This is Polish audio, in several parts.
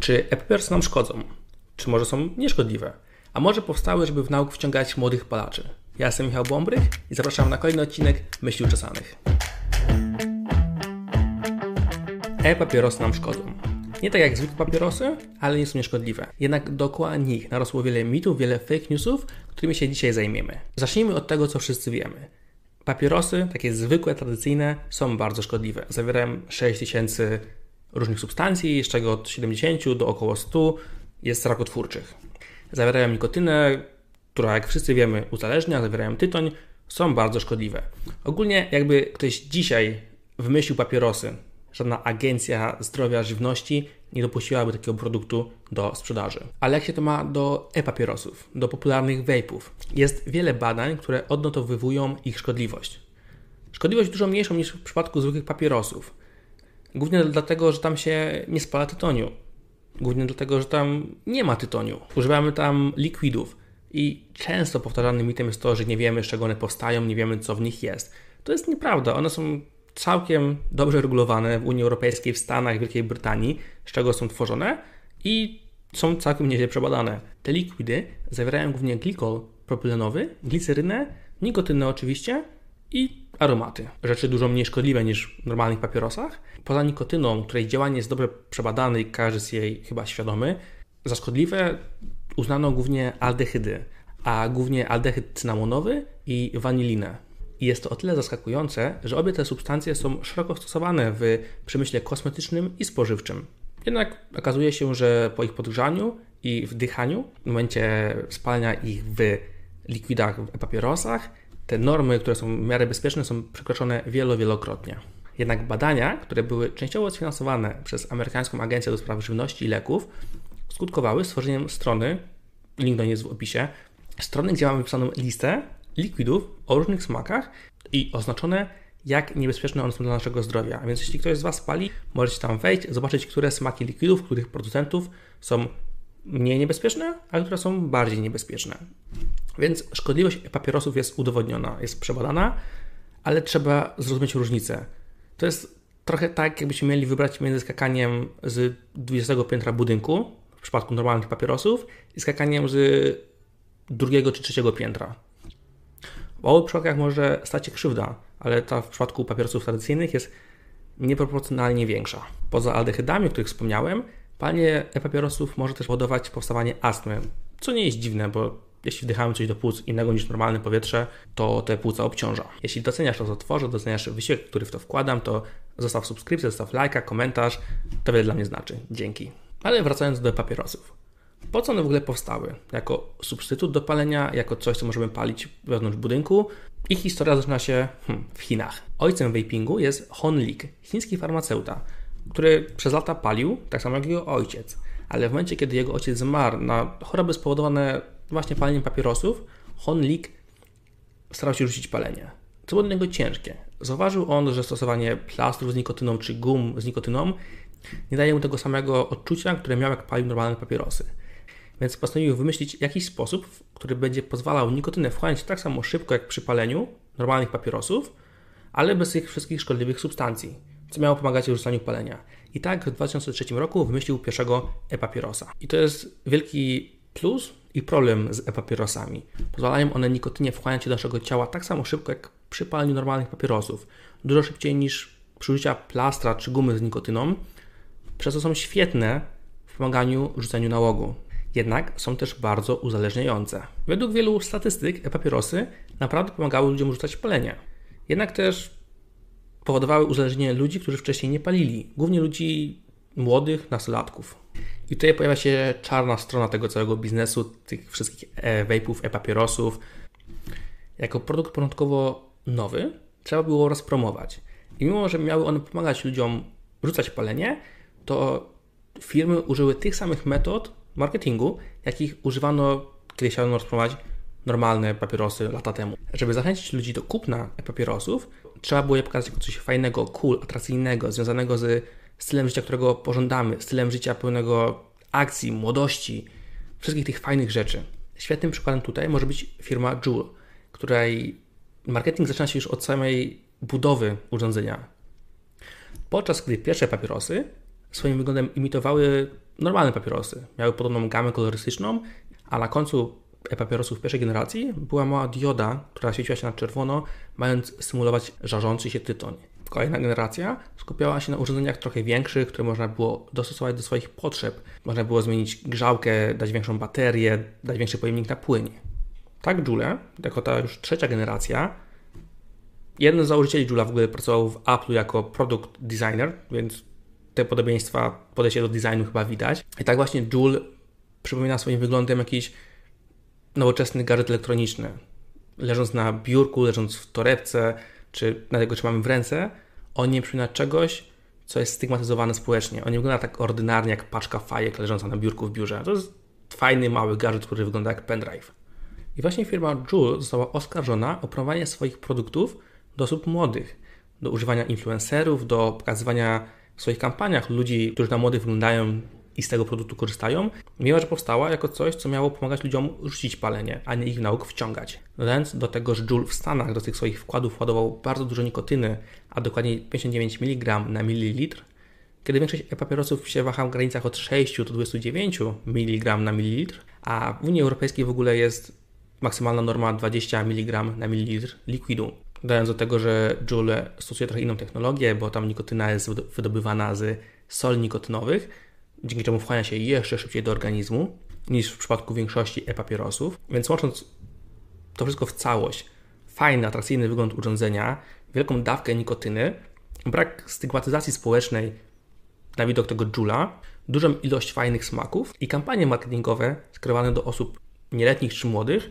Czy e-papierosy nam szkodzą? Czy może są nieszkodliwe? A może powstały, żeby w nauk wciągać młodych palaczy? Ja jestem Michał Bąbrych i zapraszam na kolejny odcinek Myśli Uczesanych. E-papierosy nam szkodzą. Nie tak jak zwykłe papierosy, ale nie są nieszkodliwe. Jednak dookoła nich narosło wiele mitów, wiele fake newsów, którymi się dzisiaj zajmiemy. Zacznijmy od tego, co wszyscy wiemy. Papierosy, takie zwykłe, tradycyjne, są bardzo szkodliwe. Zawierają 6000 różnych substancji, z czego od 70 do około 100 jest rakotwórczych. Zawierają nikotynę, która jak wszyscy wiemy uzależnia, zawierają tytoń, są bardzo szkodliwe. Ogólnie jakby ktoś dzisiaj wymyślił papierosy, żadna agencja zdrowia żywności nie dopuściłaby takiego produktu do sprzedaży. Ale jak się to ma do e-papierosów, do popularnych vape'ów? Jest wiele badań, które odnotowywują ich szkodliwość. Szkodliwość dużo mniejszą niż w przypadku zwykłych papierosów. Głównie dlatego, że tam się nie spala tytoniu. Głównie dlatego, że tam nie ma tytoniu. Używamy tam likwidów. I często powtarzanym mitem jest to, że nie wiemy, z czego one powstają, nie wiemy, co w nich jest. To jest nieprawda. One są całkiem dobrze regulowane w Unii Europejskiej, w Stanach, w Wielkiej Brytanii, z czego są tworzone i są całkiem nieźle przebadane. Te likwidy zawierają głównie glikol propylenowy, glicerynę, nikotynę oczywiście i aromaty. Rzeczy dużo mniej szkodliwe niż w normalnych papierosach. Poza nikotyną, której działanie jest dobrze przebadane i każdy jest jej chyba świadomy, za szkodliwe uznano głównie aldehydy, a głównie aldehyd cynamonowy i wanilinę. I jest to o tyle zaskakujące, że obie te substancje są szeroko stosowane w przemyśle kosmetycznym i spożywczym. Jednak okazuje się, że po ich podgrzaniu i wdychaniu, w momencie spalania ich w likwidach, w papierosach, te normy, które są w miarę bezpieczne, są przekroczone wielo, wielokrotnie. Jednak badania, które były częściowo sfinansowane przez amerykańską Agencję do Spraw Żywności i Leków, skutkowały stworzeniem strony, link do niej jest w opisie, strony, gdzie mamy wypisaną listę likwidów o różnych smakach i oznaczone, jak niebezpieczne one są dla naszego zdrowia. A więc jeśli ktoś z Was pali, możecie tam wejść, zobaczyć, które smaki likwidów, których producentów są mniej niebezpieczne, a które są bardziej niebezpieczne. Więc szkodliwość papierosów jest udowodniona, jest przebadana, ale trzeba zrozumieć różnicę. To jest trochę tak, jakbyśmy mieli wybrać między skakaniem z 20 piętra budynku, w przypadku normalnych papierosów, i skakaniem z drugiego czy trzeciego piętra. W obu przypadkach może stać się krzywda, ale ta w przypadku papierosów tradycyjnych jest nieproporcjonalnie większa. Poza aldehydami, o których wspomniałem, palenie e-papierosów może też powodować powstawanie astmy, co nie jest dziwne, bo jeśli wdychamy coś do płuc innego niż normalne powietrze, to te płuca obciąża. Jeśli doceniasz to, co tworzę, doceniasz wysiłek, który w to wkładam, to zostaw subskrypcję, zostaw lajka, komentarz. To wiele dla mnie znaczy. Dzięki. Ale wracając do papierosów. Po co one w ogóle powstały? Jako substytut do palenia, jako coś, co możemy palić wewnątrz budynku. Ich historia zaczyna się hmm, w Chinach. Ojcem vapingu jest Hon Lik, chiński farmaceuta, który przez lata palił, tak samo jak jego ojciec. Ale w momencie, kiedy jego ojciec zmarł na choroby spowodowane właśnie paleniem papierosów, Hon Lik starał się rzucić palenie. Co było dla niego ciężkie. Zauważył on, że stosowanie plastrów z nikotyną czy gum z nikotyną nie daje mu tego samego odczucia, które miał jak palił normalne papierosy. Więc postanowił wymyślić jakiś sposób, który będzie pozwalał nikotynę wchłaniać tak samo szybko jak przy paleniu normalnych papierosów, ale bez tych wszystkich szkodliwych substancji, co miało pomagać w rzucaniu palenia. I tak w 2003 roku wymyślił pierwszego e-papierosa. I to jest wielki plus i problem z e-papierosami. Pozwalają one nikotynie wchłaniać do naszego ciała tak samo szybko jak przy paleniu normalnych papierosów. Dużo szybciej niż przy użyciu plastra czy gumy z nikotyną, przez co są świetne w pomaganiu rzuceniu nałogu. Jednak są też bardzo uzależniające. Według wielu statystyk e-papierosy naprawdę pomagały ludziom rzucać palenie. Jednak też powodowały uzależnienie ludzi, którzy wcześniej nie palili, głównie ludzi młodych, nastolatków. I tutaj pojawia się czarna strona tego całego biznesu, tych wszystkich e-vape'ów, e-papierosów. Jako produkt początkowo nowy trzeba było rozpromować. I mimo, że miały one pomagać ludziom rzucać palenie, to firmy użyły tych samych metod marketingu, jakich używano, kiedy chciano rozpromować normalne papierosy lata temu. Żeby zachęcić ludzi do kupna papierosów, trzeba było je pokazać jako coś fajnego, cool, atrakcyjnego, związanego z stylem życia, którego pożądamy, stylem życia pełnego akcji, młodości, wszystkich tych fajnych rzeczy. Świetnym przykładem tutaj może być firma Juul, której marketing zaczyna się już od samej budowy urządzenia. Podczas gdy pierwsze papierosy swoim wyglądem imitowały normalne papierosy. Miały podobną gamę kolorystyczną, a na końcu e-papierosów pierwszej generacji była mała dioda, która świeciła się na czerwono, mając symulować żarzący się tytoń. Kolejna generacja skupiała się na urządzeniach trochę większych, które można było dostosować do swoich potrzeb. Można było zmienić grzałkę, dać większą baterię, dać większy pojemnik na płynie. Tak Joule, jako ta już trzecia generacja, jeden z założycieli Joula w ogóle pracował w Apple jako product designer, więc te podobieństwa, podejście do designu chyba widać. I tak właśnie Joule przypomina swoim wyglądem jakiś nowoczesny gadżet elektroniczny. Leżąc na biurku, leżąc w torebce, czy na tego trzymamy w ręce, on nie przypomina czegoś, co jest stygmatyzowane społecznie. On nie wygląda tak ordynarnie jak paczka fajek leżąca na biurku w biurze. To jest fajny, mały gadżet, który wygląda jak pendrive. I właśnie firma Joule została oskarżona o promowanie swoich produktów do osób młodych, do używania influencerów, do pokazywania w swoich kampaniach ludzi, którzy na młodych wyglądają i z tego produktu korzystają, mimo że powstała jako coś, co miało pomagać ludziom rzucić palenie, a nie ich nauk wciągać. Dodając do tego, że Joule w Stanach do tych swoich wkładów władował bardzo dużo nikotyny, a dokładnie 59 mg na mililitr, kiedy większość e-papierosów się waha w granicach od 6 do 29 mg na mililitr, a w Unii Europejskiej w ogóle jest maksymalna norma 20 mg na mililitr likwidu. Dodając do tego, że Joule stosuje trochę inną technologię, bo tam nikotyna jest wydobywana z soli nikotynowych, dzięki czemu wchłania się jeszcze szybciej do organizmu niż w przypadku większości e-papierosów. Więc łącząc to wszystko w całość, fajny, atrakcyjny wygląd urządzenia, wielką dawkę nikotyny, brak stygmatyzacji społecznej na widok tego Jula, dużą ilość fajnych smaków i kampanie marketingowe skierowane do osób nieletnich czy młodych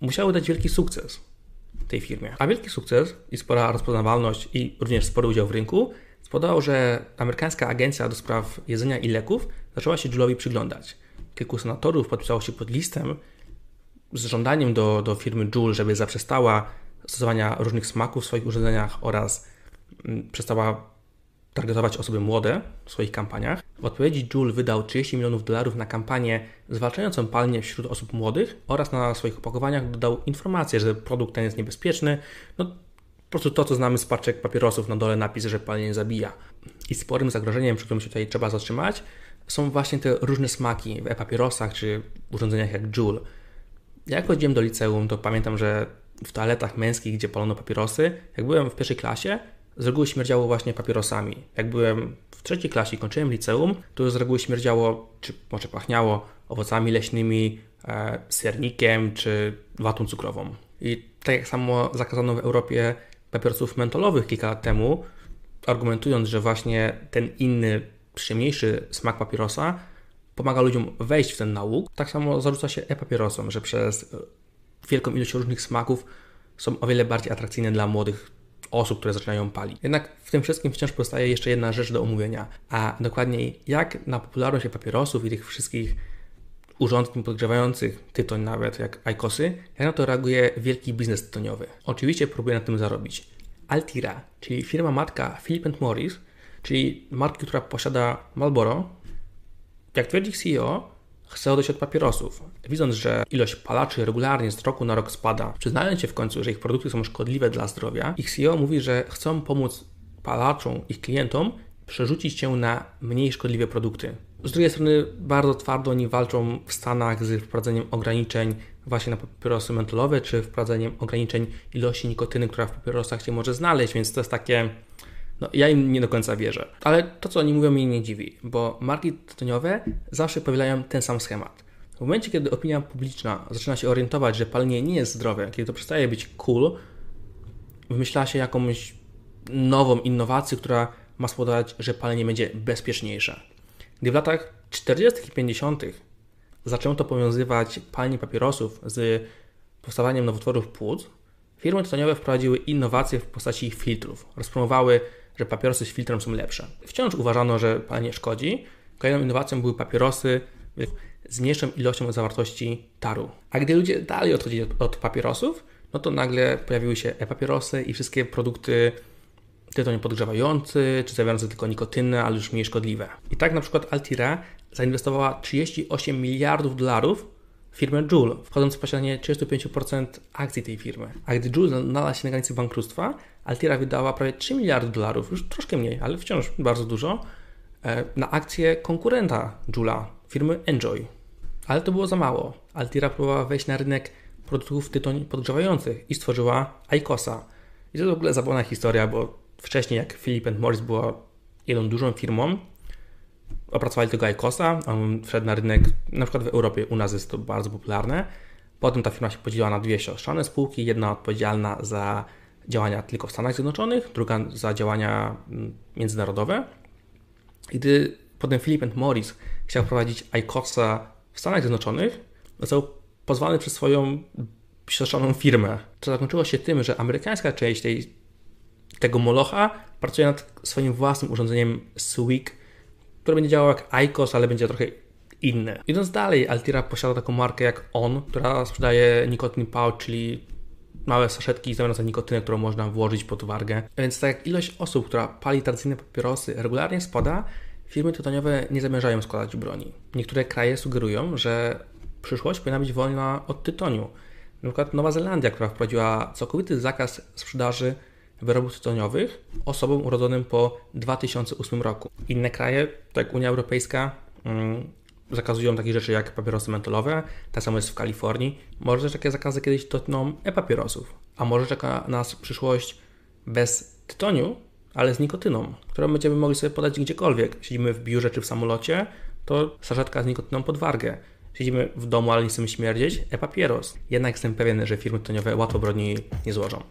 musiały dać wielki sukces tej firmie. A wielki sukces i spora rozpoznawalność i również spory udział w rynku spowodował, że amerykańska agencja do spraw jedzenia i leków zaczęła się Jule'owi przyglądać. Kilku senatorów podpisało się pod listem z żądaniem do, do firmy Joule, żeby zaprzestała stosowania różnych smaków w swoich urządzeniach oraz mm, przestała targetować osoby młode w swoich kampaniach. W odpowiedzi Joule wydał 30 milionów dolarów na kampanię zwalczającą palenie wśród osób młodych oraz na swoich opakowaniach dodał informację, że produkt ten jest niebezpieczny. No, prostu to, co znamy z paczek papierosów, na dole napis, że palenie zabija. I sporym zagrożeniem, przy którym się tutaj trzeba zatrzymać, są właśnie te różne smaki w e-papierosach czy urządzeniach jak Joule. Jak chodziłem do liceum, to pamiętam, że w toaletach męskich, gdzie palono papierosy, jak byłem w pierwszej klasie, z reguły śmierdziało właśnie papierosami. Jak byłem w trzeciej klasie i kończyłem liceum, to z reguły śmierdziało, czy może pachniało owocami leśnymi, e, sernikiem czy watą cukrową. I tak jak samo zakazano w Europie papierosów mentolowych kilka lat temu, argumentując, że właśnie ten inny, przyjemniejszy smak papierosa pomaga ludziom wejść w ten nauk, tak samo zarzuca się e-papierosom, że przez wielką ilość różnych smaków są o wiele bardziej atrakcyjne dla młodych osób, które zaczynają palić. Jednak w tym wszystkim wciąż pozostaje jeszcze jedna rzecz do omówienia, a dokładniej jak na popularność papierosów i tych wszystkich urządzeń podgrzewających tytoń nawet, jak IQOSy, jak na to reaguje wielki biznes tytoniowy. Oczywiście próbuje na tym zarobić. Altira, czyli firma matka Philip Morris, czyli marki, która posiada Marlboro, jak twierdzi CEO, chce odejść od papierosów. Widząc, że ilość palaczy regularnie z roku na rok spada, przyznając się w końcu, że ich produkty są szkodliwe dla zdrowia, ich CEO mówi, że chcą pomóc palaczom, ich klientom przerzucić się na mniej szkodliwe produkty. Z drugiej strony bardzo twardo oni walczą w Stanach z wprowadzeniem ograniczeń właśnie na papierosy mentolowe, czy wprowadzeniem ograniczeń ilości nikotyny, która w papierosach się może znaleźć, więc to jest takie... No, ja im nie do końca wierzę. Ale to, co oni mówią, mnie nie dziwi, bo marki tytoniowe zawsze powielają ten sam schemat. W momencie, kiedy opinia publiczna zaczyna się orientować, że palenie nie jest zdrowe, kiedy to przestaje być cool, wymyśla się jakąś nową innowację, która ma spowodować, że palenie będzie bezpieczniejsze. Gdy w latach 40. i 50. zaczęto powiązywać palenie papierosów z powstawaniem nowotworów płuc, firmy tytoniowe wprowadziły innowacje w postaci filtrów. Rozpromowały, że papierosy z filtrem są lepsze. Wciąż uważano, że palenie szkodzi. Kolejną innowacją były papierosy z mniejszą ilością zawartości taru. A gdy ludzie dalej odchodzili od papierosów, no to nagle pojawiły się e-papierosy i wszystkie produkty tytoń podgrzewający, czy zawierający tylko nikotynę, ale już mniej szkodliwe. I tak na przykład Altira zainwestowała 38 miliardów dolarów w firmę Joule, wchodząc w posiadanie 35% akcji tej firmy. A gdy Joule znalazł się na granicy bankructwa, Altira wydała prawie 3 miliardy dolarów, już troszkę mniej, ale wciąż bardzo dużo, e, na akcję konkurenta Jula, firmy Enjoy. Ale to było za mało. Altira próbowała wejść na rynek produktów tytoń podgrzewających i stworzyła ICOSa. I to w ogóle zabawna historia, bo wcześniej jak Philip Morris była jedną dużą firmą, opracowali tego ICOSa, on wszedł na rynek, na przykład w Europie, u nas jest to bardzo popularne. Potem ta firma się podzieliła na dwie siostrzane spółki, jedna odpowiedzialna za działania tylko w Stanach Zjednoczonych, druga za działania mm, międzynarodowe. I gdy potem Philip Morris chciał prowadzić ICOSa w Stanach Zjednoczonych, został pozwany przez swoją siostrzaną firmę. To zakończyło się tym, że amerykańska część tej, tego molocha pracuje nad swoim własnym urządzeniem SWIG, które będzie działało jak ICOS, ale będzie trochę inne. Idąc dalej, Altira posiada taką markę jak On, która sprzedaje nicotine pouch, czyli małe saszetki zamiast nikotynę, którą można włożyć pod wargę. Więc tak jak ilość osób, która pali tradycyjne papierosy regularnie spada, firmy tytoniowe nie zamierzają składać broni. Niektóre kraje sugerują, że przyszłość powinna być wolna od tytoniu. Na przykład Nowa Zelandia, która wprowadziła całkowity zakaz sprzedaży wyrobów tytoniowych osobom urodzonym po 2008 roku. Inne kraje, tak jak Unia Europejska, mm, zakazują takich rzeczy jak papierosy mentolowe, tak samo jest w Kalifornii. Może też takie zakazy kiedyś dotkną e-papierosów, a może czeka nas przyszłość bez tytoniu, ale z nikotyną, którą będziemy mogli sobie podać gdziekolwiek. Siedzimy w biurze czy w samolocie, to sarzetka z nikotyną pod wargę. Siedzimy w domu, ale nie chcemy śmierdzieć, e-papieros. Jednak jestem pewien, że firmy tytoniowe łatwo broni nie złożą.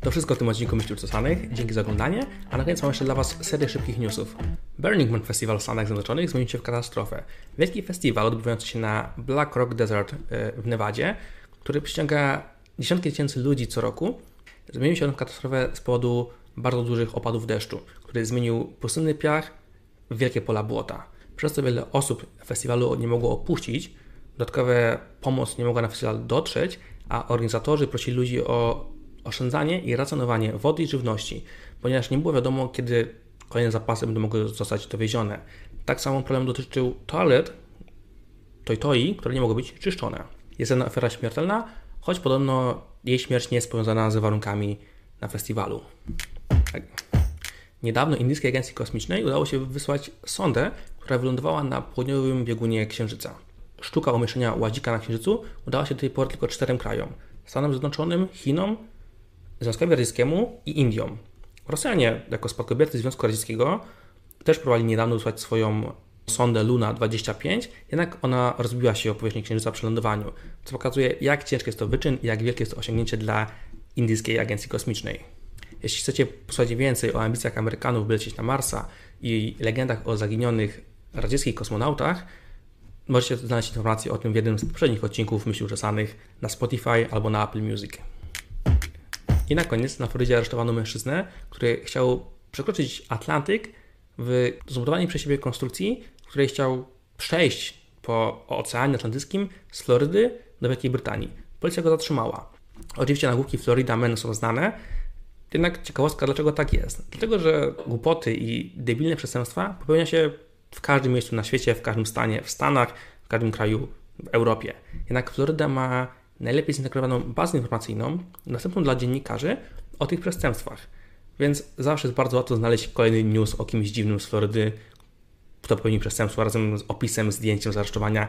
To wszystko w tym odcinku Myśli Uczesanych. Dzięki za oglądanie, a na koniec mam jeszcze dla Was serię szybkich newsów. Burning Man Festival w Stanach Zjednoczonych zmienił się w katastrofę. Wielki festiwal odbywający się na Black Rock Desert e, w Nevadzie, który przyciąga dziesiątki tysięcy ludzi co roku, zmienił się on w katastrofę z powodu bardzo dużych opadów deszczu, który zmienił pustynny piach w wielkie pola błota. Przez co wiele osób festiwalu nie mogło opuścić, dodatkowa pomoc nie mogła na festiwal dotrzeć, a organizatorzy prosili ludzi o oszczędzanie i racjonowanie wody i żywności, ponieważ nie było wiadomo, kiedy kolejne zapasy będą mogły zostać dowiezione. Tak samo problem dotyczył toalet toj-toi, które nie mogły być czyszczone. Jest jedna afera śmiertelna, choć podobno jej śmierć nie jest powiązana z warunkami na festiwalu. Tak. Niedawno indyjskiej agencji kosmicznej udało się wysłać sondę, która wylądowała na południowym biegunie Księżyca. Sztuka umieszczenia ładzika na Księżycu udała się do tej pory tylko czterem krajom: Stanom Zjednoczonym, Chinom, Związkowi Radzieckiemu i Indiom. Rosjanie, jako spadkobiercy Związku Radzieckiego, też próbowali niedawno wysłać swoją sondę Luna 25, jednak ona rozbiła się o powierzchni Księżyca przy lądowaniu, co pokazuje, jak ciężki jest to wyczyn i jak wielkie jest to osiągnięcie dla indyjskiej agencji kosmicznej. Jeśli chcecie posłuchać więcej o ambicjach Amerykanów, by lecieć na Marsa i legendach o zaginionych radzieckich kosmonautach, możecie znaleźć informacje o tym w jednym z poprzednich odcinków Myśli Uczesanych na Spotify albo na Apple Music. I na koniec na Florydzie aresztowano mężczyznę, który chciał przekroczyć Atlantyk w zbudowanej przez siebie konstrukcji, w której chciał przejść po Oceanie Atlantyckim z Florydy do Wielkiej Brytanii. Policja go zatrzymała. Oczywiście nagłówki Florida Men są znane, jednak ciekawostka, dlaczego tak jest? Dlatego, że głupoty i debilne przestępstwa popełnia się w każdym miejscu na świecie, w każdym stanie, w Stanach, w każdym kraju w Europie. Jednak Floryda ma najlepiej zintegrowaną bazę informacyjną, dostępną dla dziennikarzy o tych przestępstwach. Więc zawsze jest bardzo łatwo znaleźć kolejny news o kimś dziwnym z Florydy, kto popełnił przestępstwo razem z opisem, zdjęciem zaresztowania